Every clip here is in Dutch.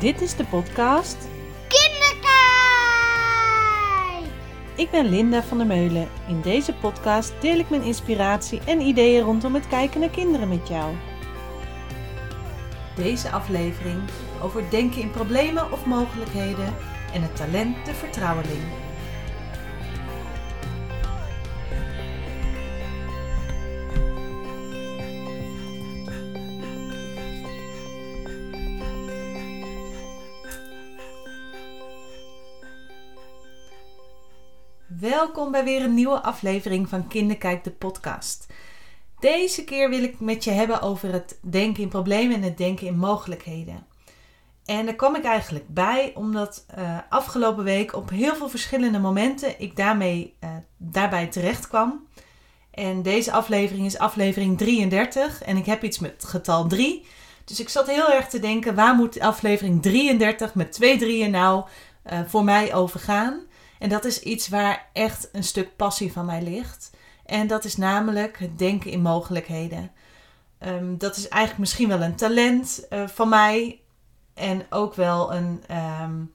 Dit is de podcast Kinderkijk! Ik ben Linda van der Meulen. In deze podcast deel ik mijn inspiratie en ideeën rondom het kijken naar kinderen met jou. Deze aflevering over denken in problemen of mogelijkheden en het talent de vertrouweling. Welkom bij weer een nieuwe aflevering van Kinderkijk de podcast. Deze keer wil ik met je hebben over het denken in problemen en het denken in mogelijkheden. En daar kwam ik eigenlijk bij omdat uh, afgelopen week op heel veel verschillende momenten ik daarmee, uh, daarbij terecht kwam. En deze aflevering is aflevering 33 en ik heb iets met getal 3. Dus ik zat heel erg te denken, waar moet aflevering 33 met twee drieën nou uh, voor mij over gaan? En dat is iets waar echt een stuk passie van mij ligt. En dat is namelijk het denken in mogelijkheden. Um, dat is eigenlijk misschien wel een talent uh, van mij. En ook wel een, um,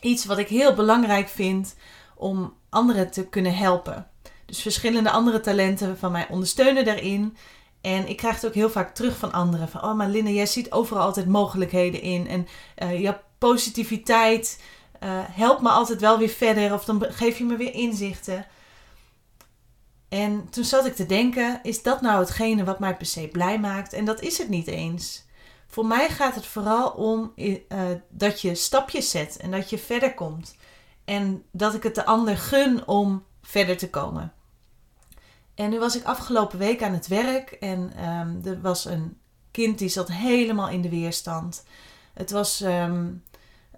iets wat ik heel belangrijk vind om anderen te kunnen helpen. Dus verschillende andere talenten van mij ondersteunen daarin. En ik krijg het ook heel vaak terug van anderen. Van, oh maar Linda, jij ziet overal altijd mogelijkheden in. En uh, je positiviteit uh, helpt me altijd wel weer verder of dan geef je me weer inzichten. En toen zat ik te denken, is dat nou hetgene wat mij per se blij maakt? En dat is het niet eens. Voor mij gaat het vooral om uh, dat je stapjes zet en dat je verder komt. En dat ik het de ander gun om verder te komen. En nu was ik afgelopen week aan het werk en um, er was een kind die zat helemaal in de weerstand. Het was um,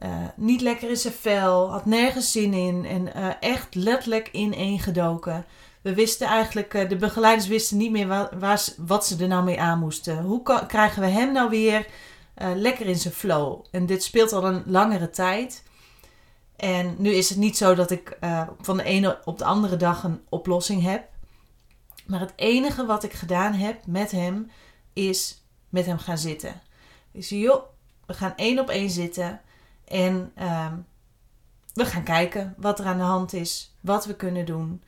uh, niet lekker in zijn vel, had nergens zin in en uh, echt letterlijk ineengedoken. We wisten eigenlijk, uh, de begeleiders wisten niet meer wat ze er nou mee aan moesten. Hoe krijgen we hem nou weer lekker in zijn flow? En dit speelt al een langere tijd. En nu is het niet zo dat ik van de ene op de andere dag een oplossing heb. Maar het enige wat ik gedaan heb met hem is met hem gaan zitten. Ik zei, joh, we gaan één op één zitten. En uh, we gaan kijken wat er aan de hand is, wat we kunnen doen.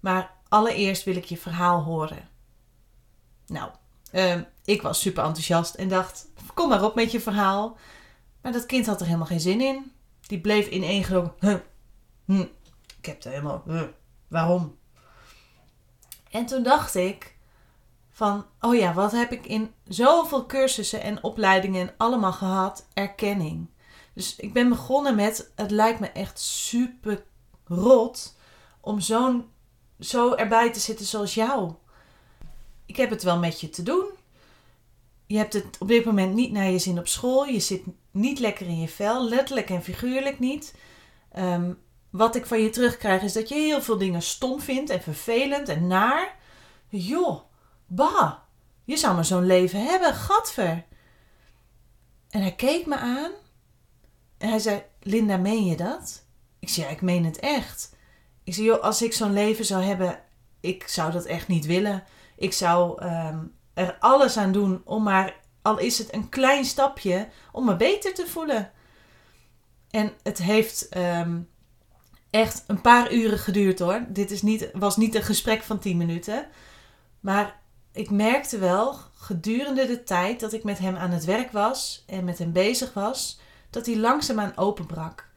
Maar allereerst wil ik je verhaal horen. Nou, uh, ik was super enthousiast en dacht: kom maar op met je verhaal. Maar dat kind had er helemaal geen zin in. Die bleef ineengedoken. Huh, hm, ik heb er helemaal. Huh, waarom? En toen dacht ik: van, oh ja, wat heb ik in zoveel cursussen en opleidingen allemaal gehad? Erkenning. Dus ik ben begonnen met, het lijkt me echt super rot om zo'n, zo erbij te zitten zoals jou. Ik heb het wel met je te doen. Je hebt het op dit moment niet naar je zin op school. Je zit niet lekker in je vel, letterlijk en figuurlijk niet. Um, wat ik van je terugkrijg is dat je heel veel dingen stom vindt en vervelend en naar. Joh, bah, je zou maar zo'n leven hebben, gadver. En hij keek me aan en hij zei, Linda, meen je dat? Ik zei, ja, ik meen het echt. Ik zei, joh, als ik zo'n leven zou hebben, ik zou dat echt niet willen. Ik zou um, er alles aan doen om maar, al is het een klein stapje, om me beter te voelen. En het heeft um, echt een paar uren geduurd hoor. Dit is niet, was niet een gesprek van 10 minuten. Maar ik merkte wel gedurende de tijd dat ik met hem aan het werk was en met hem bezig was, dat hij langzaamaan openbrak.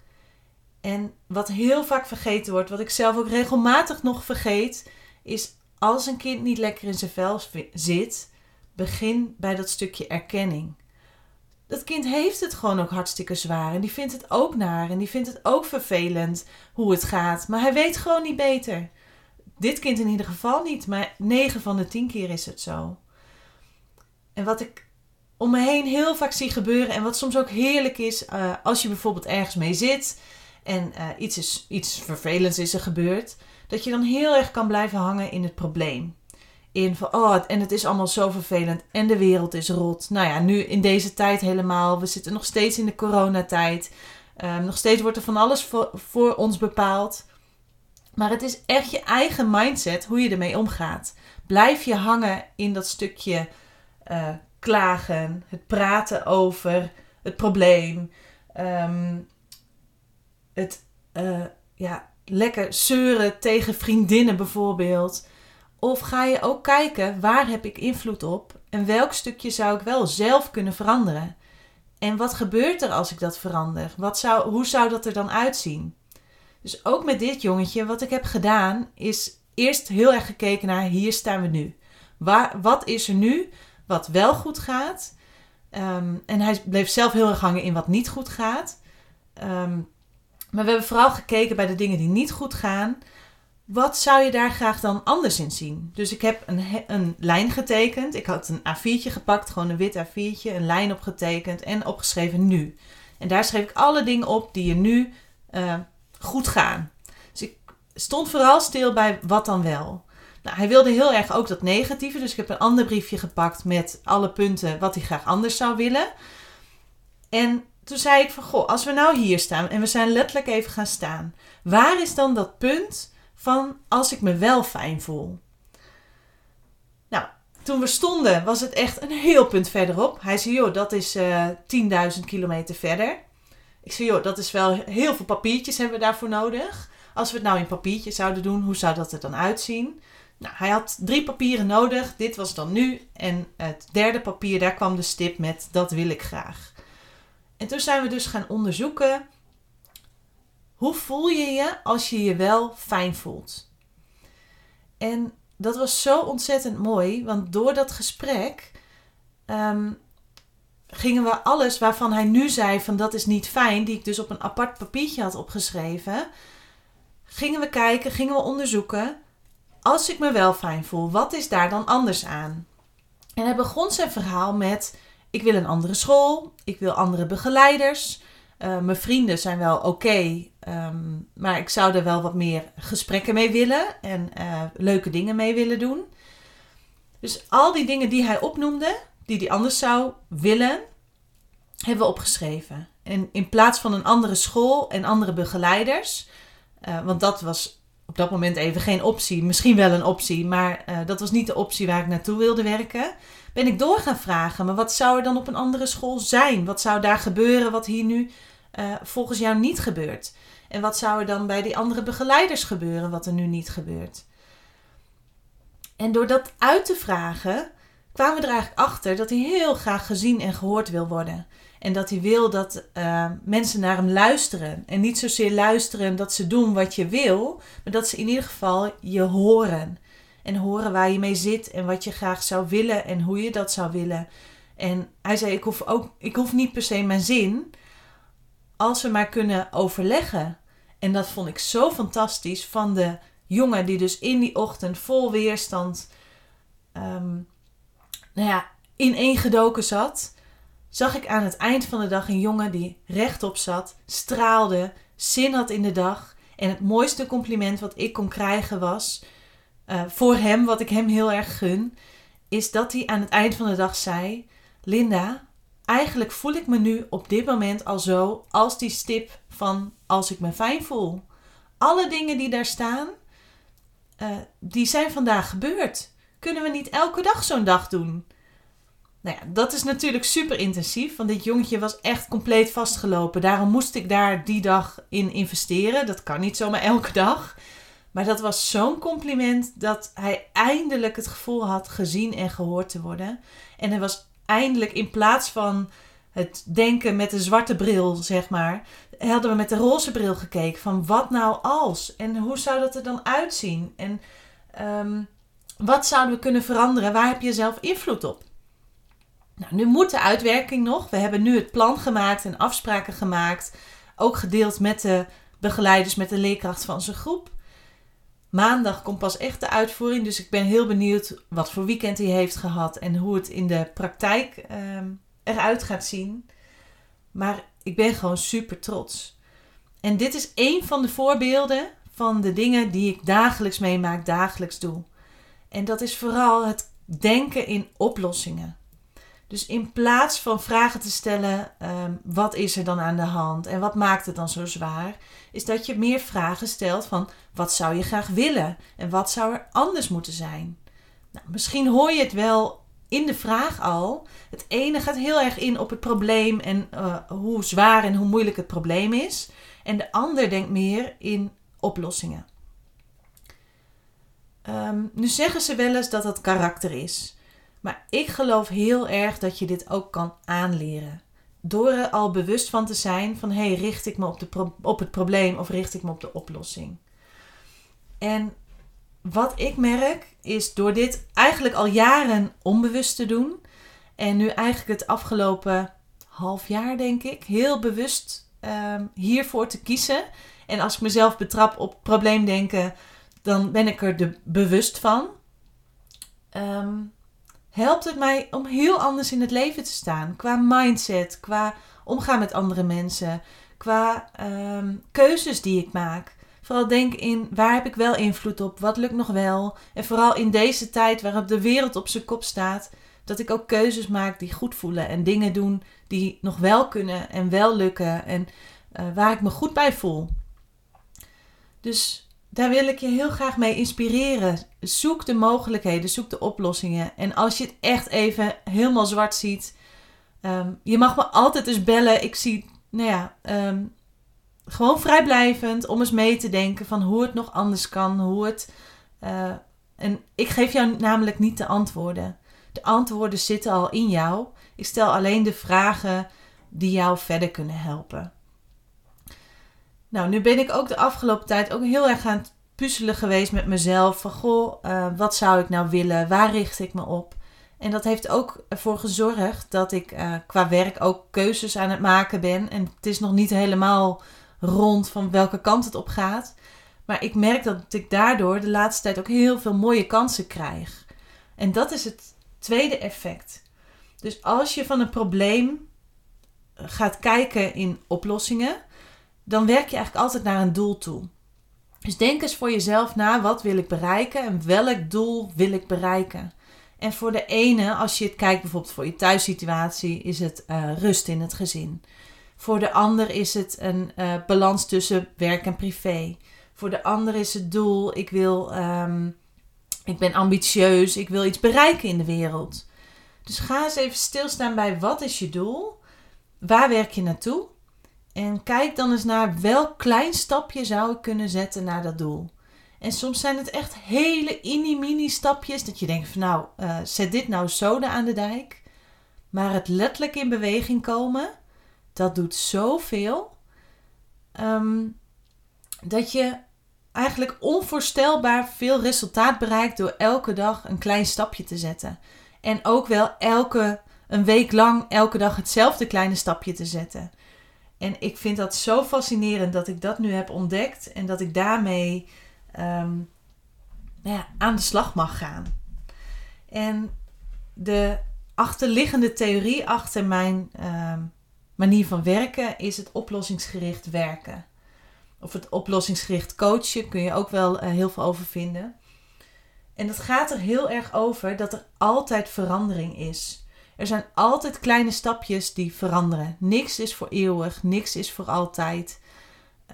En wat heel vaak vergeten wordt, wat ik zelf ook regelmatig nog vergeet, is als een kind niet lekker in zijn vel zit, begin bij dat stukje erkenning. Dat kind heeft het gewoon ook hartstikke zwaar en die vindt het ook naar en die vindt het ook vervelend hoe het gaat, maar hij weet gewoon niet beter. Dit kind in ieder geval niet, maar 9 van de 10 keer is het zo. En wat ik om me heen heel vaak zie gebeuren. En wat soms ook heerlijk is, uh, als je bijvoorbeeld ergens mee zit en uh, iets, is, iets vervelends is er gebeurd, dat je dan heel erg kan blijven hangen in het probleem. In van, oh, en het is allemaal zo vervelend en de wereld is rot. Nou ja, nu in deze tijd helemaal. We zitten nog steeds in de coronatijd. Um, nog steeds wordt er van alles voor, voor ons bepaald. Maar het is echt je eigen mindset hoe je ermee omgaat. Blijf je hangen in dat stukje uh, klagen, het praten over het probleem, ehm, het eh, ja, lekker zeuren tegen vriendinnen bijvoorbeeld? Of ga je ook kijken waar heb ik invloed op en welk stukje zou ik wel zelf kunnen veranderen? En wat gebeurt er als ik dat verander? Wat zou, hoe zou dat er dan uitzien? Dus ook met dit jongetje, wat ik heb gedaan, is eerst heel erg gekeken naar hier staan we nu. Waar, wat is er nu wat wel goed gaat? Ehm, en hij bleef zelf heel erg hangen in wat niet goed gaat. Ehm, maar we hebben vooral gekeken bij de dingen die niet goed gaan. Wat zou je daar graag dan anders in zien? Dus ik heb een, een lijn getekend. Ik had een A4'tje gepakt, gewoon een wit A4'tje, een lijn opgetekend en opgeschreven nu. En daar schreef ik alle dingen op die er nu uh, goed gaan. Dus ik stond vooral stil bij wat dan wel. Nou, hij wilde heel erg ook dat negatieve, dus ik heb een ander briefje gepakt met alle punten wat hij graag anders zou willen. En toen zei ik van, goh, als we nou hier staan en we zijn letterlijk even gaan staan, waar is dan dat punt van als ik me wel fijn voel? Nou, toen we stonden was het echt een heel punt verderop. Hij zei, joh, dat is uh, eh, 10.000 kilometer verder. Ik zei, joh, dat is wel heel veel papiertjes hebben we daarvoor nodig. Als we het nou in papiertjes zouden doen, hoe zou dat er dan uitzien? Nou, hij had drie papieren nodig. Dit was dan nu. En het derde papier, daar kwam de stip met dat wil ik graag. En toen zijn we dus gaan onderzoeken. Hoe voel je je als je je wel fijn voelt? En dat was zo ontzettend mooi, want door dat gesprek ehm, gingen we alles waarvan hij nu zei van dat is niet fijn, die ik dus op een apart papiertje had opgeschreven, gingen we kijken, gingen we onderzoeken. Als ik me wel fijn voel, wat is daar dan anders aan? En hij begon zijn verhaal met: ik wil een andere school, ik wil andere begeleiders. Uh, mijn vrienden zijn wel oké, ehm, maar ik zou er wel wat meer gesprekken mee willen en uh, leuke dingen mee willen doen. Dus al die dingen die hij opnoemde, die hij anders zou willen, hebben we opgeschreven. En in plaats van een andere school en andere begeleiders, uh, want dat was op dat moment even geen optie, misschien wel een optie, maar uh, dat was niet de optie waar ik naartoe wilde werken, ben ik door gaan vragen, maar wat zou er dan op een andere school zijn? Wat zou daar gebeuren wat hier nu uh, volgens jou niet gebeurt? En wat zou er dan bij die andere begeleiders gebeuren wat er nu niet gebeurt? En door dat uit te vragen, kwamen we er eigenlijk achter dat hij heel graag gezien en gehoord wil worden. En dat hij wil dat uh, mensen naar hem luisteren. En niet zozeer luisteren dat ze doen wat je wil, maar dat ze in ieder geval je horen. En horen waar je mee zit en wat je graag zou willen en hoe je dat zou willen. En hij zei: Ik hoef, ook, ik hoef niet per se mijn zin, als we maar kunnen overleggen. En dat vond ik zo fantastisch van de jongen die dus in die ochtend vol weerstand um, nou ja, ineengedoken zat, zag ik aan het eind van de dag een jongen die rechtop zat, straalde, zin had in de dag. En het mooiste compliment wat ik kon krijgen was, uh, voor hem, wat ik hem heel erg gun, is dat hij aan het eind van de dag zei: Linda, eigenlijk voel ik me nu op dit moment al zo als die stip van als ik me fijn voel. Alle dingen die daar staan, uh, die zijn vandaag gebeurd. Kunnen we niet elke dag zo'n dag doen? Nou ja, dat is natuurlijk super intensief, want dit jongetje was echt compleet vastgelopen. Daarom moest ik daar die dag in investeren. Dat kan niet zomaar elke dag. Maar dat was zo'n compliment dat hij eindelijk het gevoel had gezien en gehoord te worden. En hij was eindelijk in plaats van het denken met de zwarte bril, zeg maar, hadden we met de roze bril gekeken van wat nou als en hoe zou dat er dan uitzien en um, wat zouden we kunnen veranderen? Waar heb je zelf invloed op? Nou, nu moet de uitwerking nog. We hebben nu het plan gemaakt en afspraken gemaakt. Ook gedeeld met de begeleiders, met de leerkracht van zijn groep. Maandag komt pas echt de uitvoering. Dus ik ben heel benieuwd wat voor weekend hij heeft gehad en hoe het in de praktijk uh, eruit gaat zien. Maar ik ben gewoon super trots. En dit is één van de voorbeelden van de dingen die ik dagelijks meemaak, dagelijks doe. En dat is vooral het denken in oplossingen. Dus in plaats van vragen te stellen, um, wat is er dan aan de hand en wat maakt het dan zo zwaar, is dat je meer vragen stelt van wat zou je graag willen en wat zou er anders moeten zijn. Nou, misschien hoor je het wel in de vraag al. Het ene gaat heel erg in op het probleem en uh, hoe zwaar en hoe moeilijk het probleem is. En de ander denkt meer in oplossingen. Ehm, nu zeggen ze wel eens dat het karakter is. Maar ik geloof heel erg dat je dit ook kan aanleren. Door er al bewust van te zijn van hé, hey, richt ik me op, de op het probleem of richt ik me op de oplossing. En wat ik merk is door dit eigenlijk al jaren onbewust te doen. En nu eigenlijk het afgelopen half jaar denk ik heel bewust um, hiervoor te kiezen. En als ik mezelf betrap op probleemdenken, dan ben ik er de, bewust van. Ehm, helpt het mij om heel anders in het leven te staan. Qua mindset, qua omgaan met andere mensen, qua ehm, keuzes die ik maak. Vooral denk in waar heb ik wel invloed op, wat lukt nog wel. En vooral in deze tijd waarop de wereld op zijn kop staat, dat ik ook keuzes maak die goed voelen en dingen doen die nog wel kunnen en wel lukken en uh, waar ik me goed bij voel. Dus daar wil ik je heel graag mee inspireren. Zoek de mogelijkheden, zoek de oplossingen. En als je het echt even helemaal zwart ziet, um, je mag me altijd eens bellen. Ik zie, nou ja, um, gewoon vrijblijvend om eens mee te denken van hoe het nog anders kan, hoe het. Uh, en ik geef jou namelijk niet de antwoorden. De antwoorden zitten al in jou. Ik stel alleen de vragen die jou verder kunnen helpen. Nou, nu ben ik ook de afgelopen tijd ook heel erg aan het puzzelen geweest met mezelf. Van goh, uh, wat zou ik nou willen? Waar richt ik me op? En dat heeft ook ervoor gezorgd dat ik uh, qua werk ook keuzes aan het maken ben. En het is nog niet helemaal rond van welke kant het op gaat. Maar ik merk dat ik daardoor de laatste tijd ook heel veel mooie kansen krijg. En dat is het tweede effect. Dus als je van een probleem gaat kijken in oplossingen, dan werk je eigenlijk altijd naar een doel toe. Dus denk eens voor jezelf na, wat wil ik bereiken en welk doel wil ik bereiken? En voor de ene, als je het kijkt bijvoorbeeld voor je thuissituatie, is het uh, rust in het gezin. Voor de ander is het een uh, balans tussen werk en privé. Voor de ander is het doel, ik wil, um, ik ben ambitieus, ik wil iets bereiken in de wereld. Dus ga eens even stilstaan bij wat is je doel? Waar werk je naartoe? En kijk dan eens naar welk klein stapje zou ik kunnen zetten naar dat doel. En soms zijn het echt hele mini-mini stapjes dat je denkt van nou, uh, zet dit nou zoden aan de dijk. Maar het letterlijk in beweging komen, dat doet zoveel. Um, dat je eigenlijk onvoorstelbaar veel resultaat bereikt door elke dag een klein stapje te zetten. En ook wel elke, een week lang elke dag hetzelfde kleine stapje te zetten. En ik vind dat zo fascinerend dat ik dat nu heb ontdekt en dat ik daarmee um, ja, aan de slag mag gaan. En de achterliggende theorie achter mijn um, manier van werken is het oplossingsgericht werken. Of het oplossingsgericht coachen kun je ook wel uh, heel veel over vinden. En dat gaat er heel erg over dat er altijd verandering is. Er zijn altijd kleine stapjes die veranderen. Niks is voor eeuwig, niks is voor altijd.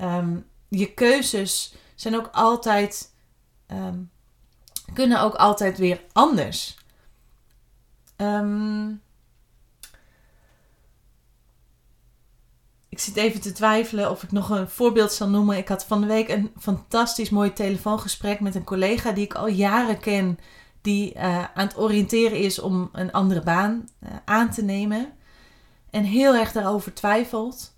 Um, je keuzes zijn ook altijd, um, kunnen ook altijd weer anders. Um, ik zit even te twijfelen of ik nog een voorbeeld zal noemen. Ik had van de week een fantastisch mooi telefoongesprek met een collega die ik al jaren ken die uh, aan het oriënteren is om een andere baan uh, aan te nemen. En heel erg daarover twijfelt.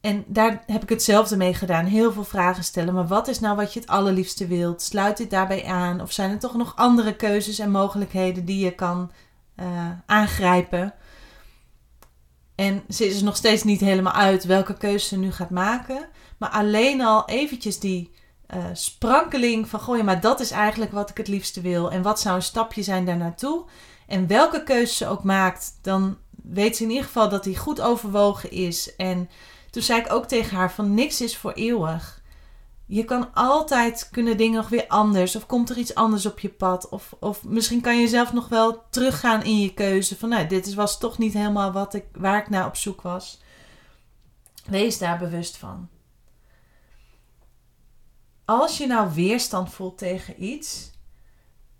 En daar heb ik hetzelfde mee gedaan. Heel veel vragen stellen. Maar wat is nou wat je het allerliefste wilt? Sluit dit daarbij aan? Of zijn er toch nog andere keuzes en mogelijkheden die je kan uh, aangrijpen? En ze is er nog steeds niet helemaal uit welke keuze ze nu gaat maken. Maar alleen al eventjes die uh, sprankeling van, goh maar dat is eigenlijk wat ik het liefste wil. En wat zou een stapje zijn daar naartoe? En welke keuze ze ook maakt, dan weet ze in ieder geval dat die goed overwogen is. En toen zei ik ook tegen haar van niks is voor eeuwig. Je kan altijd kunnen dingen nog weer anders. Of komt er iets anders op je pad. Of, of misschien kan je zelf nog wel teruggaan in je keuze. Van nou, dit was toch niet helemaal wat ik, waar ik naar op zoek was. Wees daar bewust van als je nou weerstand voelt tegen iets,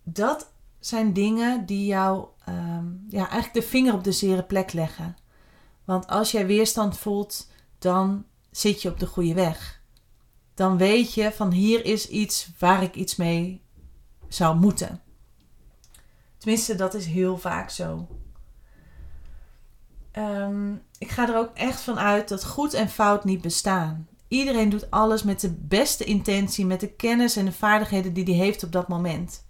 dat zijn dingen die jou ehm, ja, eigenlijk de vinger op de zere plek leggen. Want als jij weerstand voelt, dan zit je op de goede weg. Dan weet je van hier is iets waar ik iets mee zou moeten. Tenminste, dat is heel vaak zo. Ehm, ik ga er ook echt van uit dat goed en fout niet bestaan. Iedereen doet alles met de beste intentie, met de kennis en de vaardigheden die hij heeft op dat moment.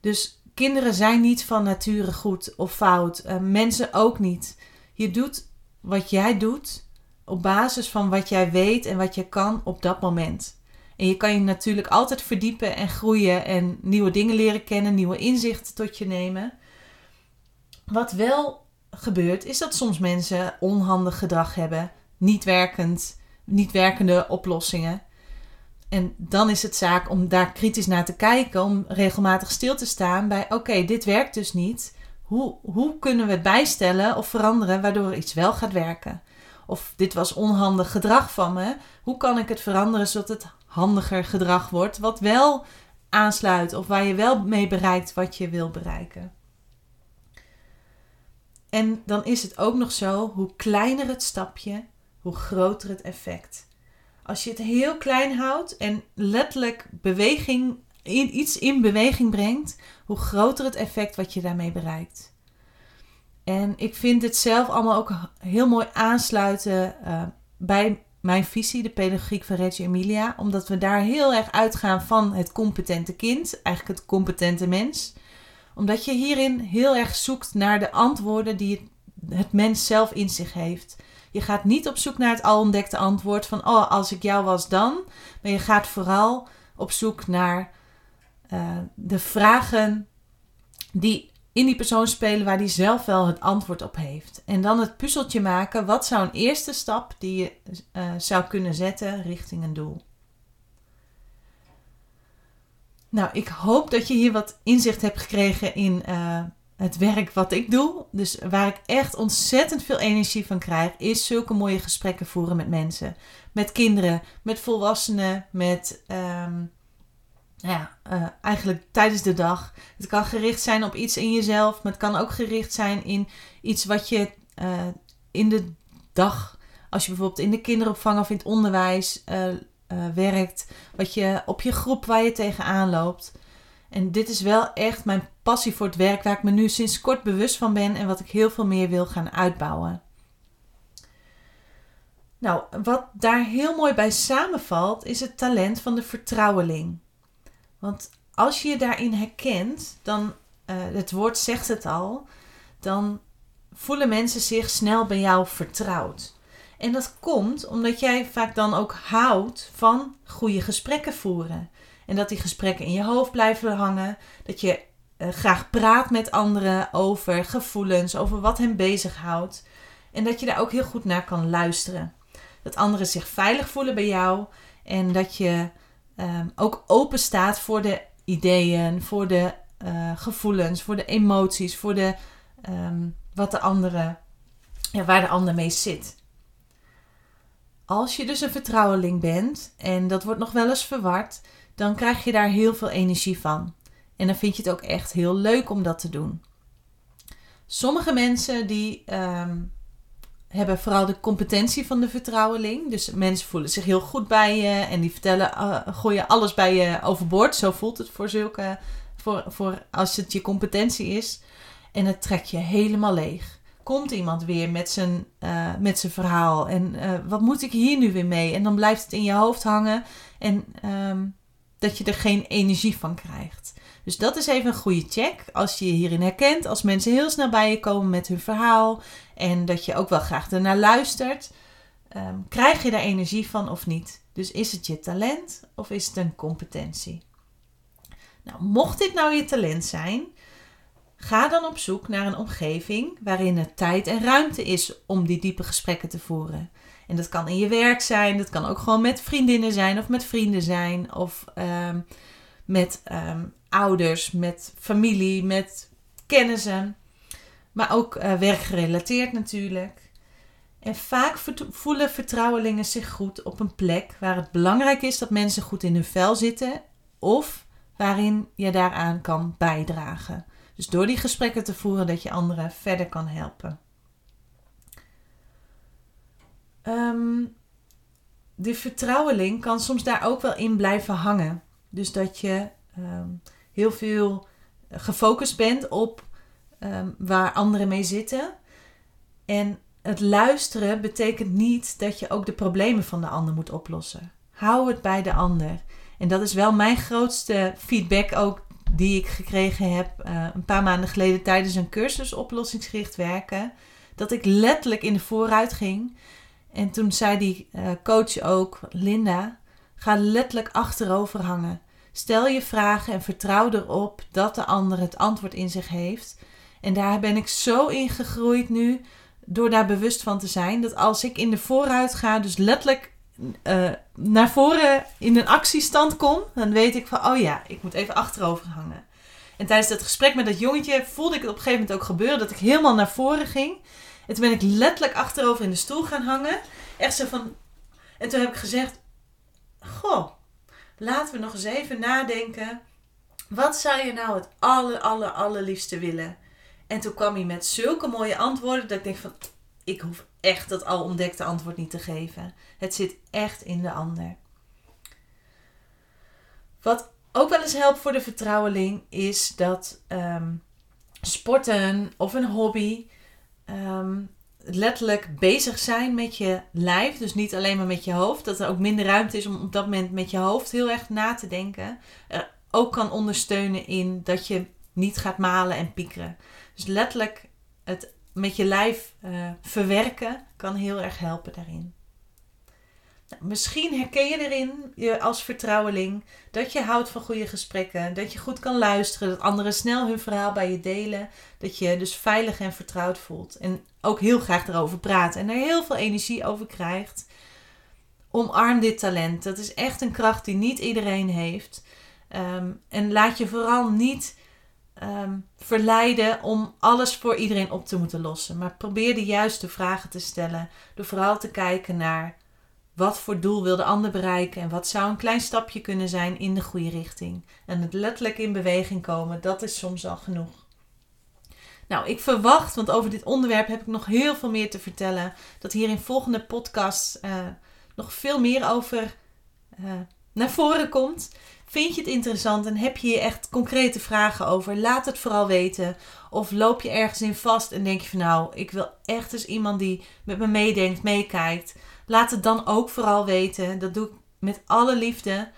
Dus kinderen zijn niet van nature goed of fout. Uh, mensen ook niet. Je doet wat jij doet op basis van wat jij weet en wat je kan op dat moment. En je kan je natuurlijk altijd verdiepen en groeien en nieuwe dingen leren kennen, nieuwe inzichten tot je nemen. Wat wel gebeurt, is dat soms mensen onhandig gedrag hebben, niet werkend, niet werkende oplossingen. En dan is het zaak om daar kritisch naar te kijken, om regelmatig stil te staan bij: oké, dit werkt dus niet. Hoe, hoe kunnen we het bijstellen of veranderen waardoor iets wel gaat werken? Of dit was onhandig gedrag van me. Hoe kan ik het veranderen zodat het handiger gedrag wordt, wat wel aansluit of waar je wel mee bereikt wat je wil bereiken? En dan is het ook nog zo, hoe kleiner het stapje, hoe groter het effect. Als je het heel klein houdt en letterlijk beweging, iets in beweging brengt, hoe groter het effect wat je daarmee bereikt. En ik vind het zelf allemaal ook heel mooi aansluiten uh, bij mijn visie, de pedagogiek van Reggio Emilia. Omdat we daar heel erg uitgaan van het competente kind, eigenlijk het competente mens. Omdat je hierin heel erg zoekt naar de antwoorden die het mens zelf in zich heeft. Je gaat niet op zoek naar het al ontdekte antwoord van, oh, als ik jou was dan. Maar je gaat vooral op zoek naar uh, de vragen die in die persoon spelen waar die zelf wel het antwoord op heeft. En dan het puzzeltje maken. Wat zou een eerste stap die je uh, zou kunnen zetten richting een doel? Nou, ik hoop dat je hier wat inzicht hebt gekregen in uh, het werk wat ik doe. Dus waar ik echt ontzettend veel energie van krijg, is zulke mooie gesprekken voeren met mensen. Met kinderen, met volwassenen, met um, ja, uh, eigenlijk tijdens de dag. Het kan gericht zijn op iets in jezelf, maar het kan ook gericht zijn in iets wat je uh, in de dag, als je bijvoorbeeld in de kinderopvang of in het onderwijs uh, werkt, wat je op je groep waar je tegenaan loopt. En dit is wel echt mijn passie voor het werk, waar ik me nu sinds kort bewust van ben en wat ik heel veel meer wil gaan uitbouwen. Nou, wat daar heel mooi bij samenvalt, is het talent van de vertrouweling. Want als je je daarin herkent, dan, uh, het woord zegt het al, dan voelen mensen zich snel bij jou vertrouwd. En dat komt omdat jij vaak dan ook houdt van goede gesprekken voeren. En dat die gesprekken in je hoofd blijven hangen. Dat je uh, graag praat met anderen over gevoelens, over wat hen bezighoudt. En dat je daar ook heel goed naar kan luisteren. Dat anderen zich veilig voelen bij jou. En dat je um, ook open staat voor de ideeën, voor de uh, gevoelens, voor de emoties, voor de, um, wat de andere, ja, waar de ander mee zit. Als je dus een vertrouweling bent, en dat wordt nog wel eens verward, dan krijg je daar heel veel energie van. En dan vind je het ook echt heel leuk om dat te doen. Sommige mensen die um, hebben vooral de competentie van de vertrouweling. Dus mensen voelen zich heel goed bij je en die vertellen, uh, gooien alles bij je overboord. Zo voelt het voor zulke, voor, voor als het je competentie is. En het trekt je helemaal leeg. Komt iemand weer met zijn, uh, met zijn verhaal en uh, wat moet ik hier nu weer mee? En dan blijft het in je hoofd hangen en um, dat je er geen energie van krijgt. Dus dat is even een goede check. Als je je hierin herkent, als mensen heel snel bij je komen met hun verhaal en dat je ook wel graag ernaar luistert, um, krijg je daar energie van of niet? Dus is het je talent of is het een competentie? Nou, mocht dit nou je talent zijn, ga dan op zoek naar een omgeving waarin er tijd en ruimte is om die diepe gesprekken te voeren. En dat kan in je werk zijn, dat kan ook gewoon met vriendinnen zijn of met vrienden zijn of um, met um, ouders, met familie, met kennissen. Maar ook uh, werkgerelateerd natuurlijk. En vaak voelen vertrouwelingen zich goed op een plek waar het belangrijk is dat mensen goed in hun vel zitten of waarin je daaraan kan bijdragen. Dus door die gesprekken te voeren, dat je anderen verder kan helpen. Um, de vertrouweling kan soms daar ook wel in blijven hangen. Dus dat je ehm, heel veel gefocust bent op um, waar anderen mee zitten. En het luisteren betekent niet dat je ook de problemen van de ander moet oplossen. Hou het bij de ander. En dat is wel mijn grootste feedback ook die ik gekregen heb uh, een paar maanden geleden tijdens een cursus oplossingsgericht werken. Dat ik letterlijk in de vooruit ging. En toen zei die uh, coach ook, Linda, ga letterlijk achterover hangen. Stel je vragen en vertrouw erop dat de ander het antwoord in zich heeft. En daar ben ik zo in gegroeid nu, door daar bewust van te zijn, dat als ik in de vooruit ga, dus letterlijk uh, naar voren in een actiestand kom, dan weet ik van, oh ja, ik moet even achterover hangen. En tijdens dat gesprek met dat jongetje voelde ik het op een gegeven moment ook gebeuren, dat ik helemaal naar voren ging. En toen ben ik letterlijk achterover in de stoel gaan hangen. Echt zo van. En toen heb ik gezegd: Goh, laten we nog eens even nadenken. Wat zou je nou het aller, aller, allerliefste willen? En toen kwam hij met zulke mooie antwoorden dat ik denk van, ik hoef echt dat al ontdekte antwoord niet te geven. Het zit echt in de ander. Wat ook wel eens helpt voor de vertrouweling is dat ehm, sporten of een hobby ehm, letterlijk bezig zijn met je lijf, dus niet alleen maar met je hoofd, dat er ook minder ruimte is om op dat moment met je hoofd heel erg na te denken, er ook kan ondersteunen in dat je niet gaat malen en piekeren. Dus letterlijk het met je lijf uh, verwerken kan heel erg helpen daarin. Nou, misschien herken je erin je als vertrouweling dat je houdt van goede gesprekken, dat je goed kan luisteren, dat anderen snel hun verhaal bij je delen, dat je dus veilig en vertrouwd voelt en ook heel graag erover praat en er heel veel energie over krijgt. Omarm dit talent. Dat is echt een kracht die niet iedereen heeft. Ehm, en laat je vooral niet um, verleiden om alles voor iedereen op te moeten lossen. Maar probeer de juiste vragen te stellen. Door vooral te kijken naar wat voor doel wil de ander bereiken en wat zou een klein stapje kunnen zijn in de goede richting. En het letterlijk in beweging komen, dat is soms al genoeg. Nou, ik verwacht, want over dit onderwerp heb ik nog heel veel meer te vertellen, dat hier in volgende podcasts uh, nog veel meer over uh, naar voren komt. Vind je het interessant en heb je hier echt concrete vragen over? Laat het vooral weten. Of loop je ergens in vast en denk je van nou, ik wil echt eens iemand die met me meedenkt, meekijkt. Laat het dan ook vooral weten. Dat doe ik met alle liefde.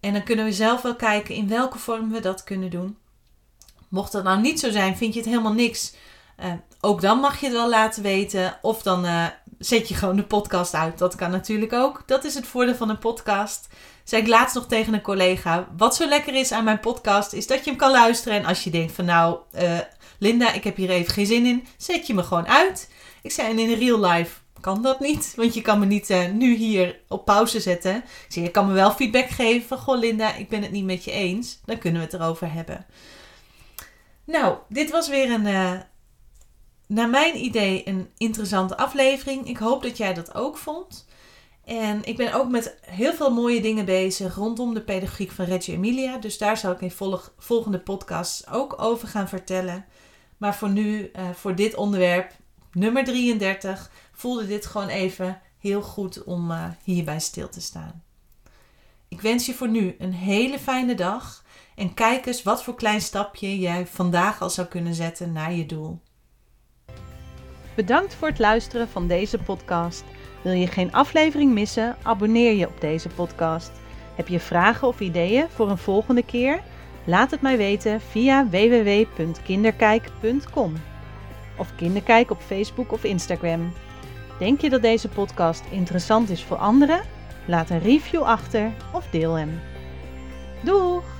En dan kunnen we zelf wel kijken in welke vorm we dat kunnen doen. Mocht dat nou niet zo zijn, vind je het helemaal niks. Uh, ook dan mag je het wel laten weten. Of dan uh, zet je gewoon de podcast uit. Dat kan natuurlijk ook. Dat is het voordeel van een podcast. Zei ik laatst nog tegen een collega. Wat zo lekker is aan mijn podcast, is dat je hem kan luisteren. En als je denkt van nou, uh, Linda, ik heb hier even geen zin in, zet je me gewoon uit. Ik zei, en in real life kan dat niet. Want je kan me niet uh, nu hier op pauze zetten. Zei, je kan me wel feedback geven goh Linda, ik ben het niet met je eens. Dan kunnen we het erover hebben. Nou, dit was weer een, uh, naar mijn idee, een interessante aflevering. Ik hoop dat jij dat ook vond. En ik ben ook met heel veel mooie dingen bezig rondom de pedagogiek van Reggio Emilia. Dus daar zal ik in volg volgende podcast ook over gaan vertellen. Maar voor nu, uh, voor dit onderwerp, nummer 33, voelde dit gewoon even heel goed om uh, hierbij stil te staan. Ik wens je voor nu een hele fijne dag. En kijk eens wat voor klein stapje jij vandaag al zou kunnen zetten naar je doel. Bedankt voor het luisteren van deze podcast. Wil je geen aflevering missen? Abonneer je op deze podcast. Heb je vragen of ideeën voor een volgende keer? Laat het mij weten via www.kinderkijk.com of Kinderkijk op Facebook of Instagram. Denk je dat deze podcast interessant is voor anderen? Laat een review achter of deel hem. Doeg!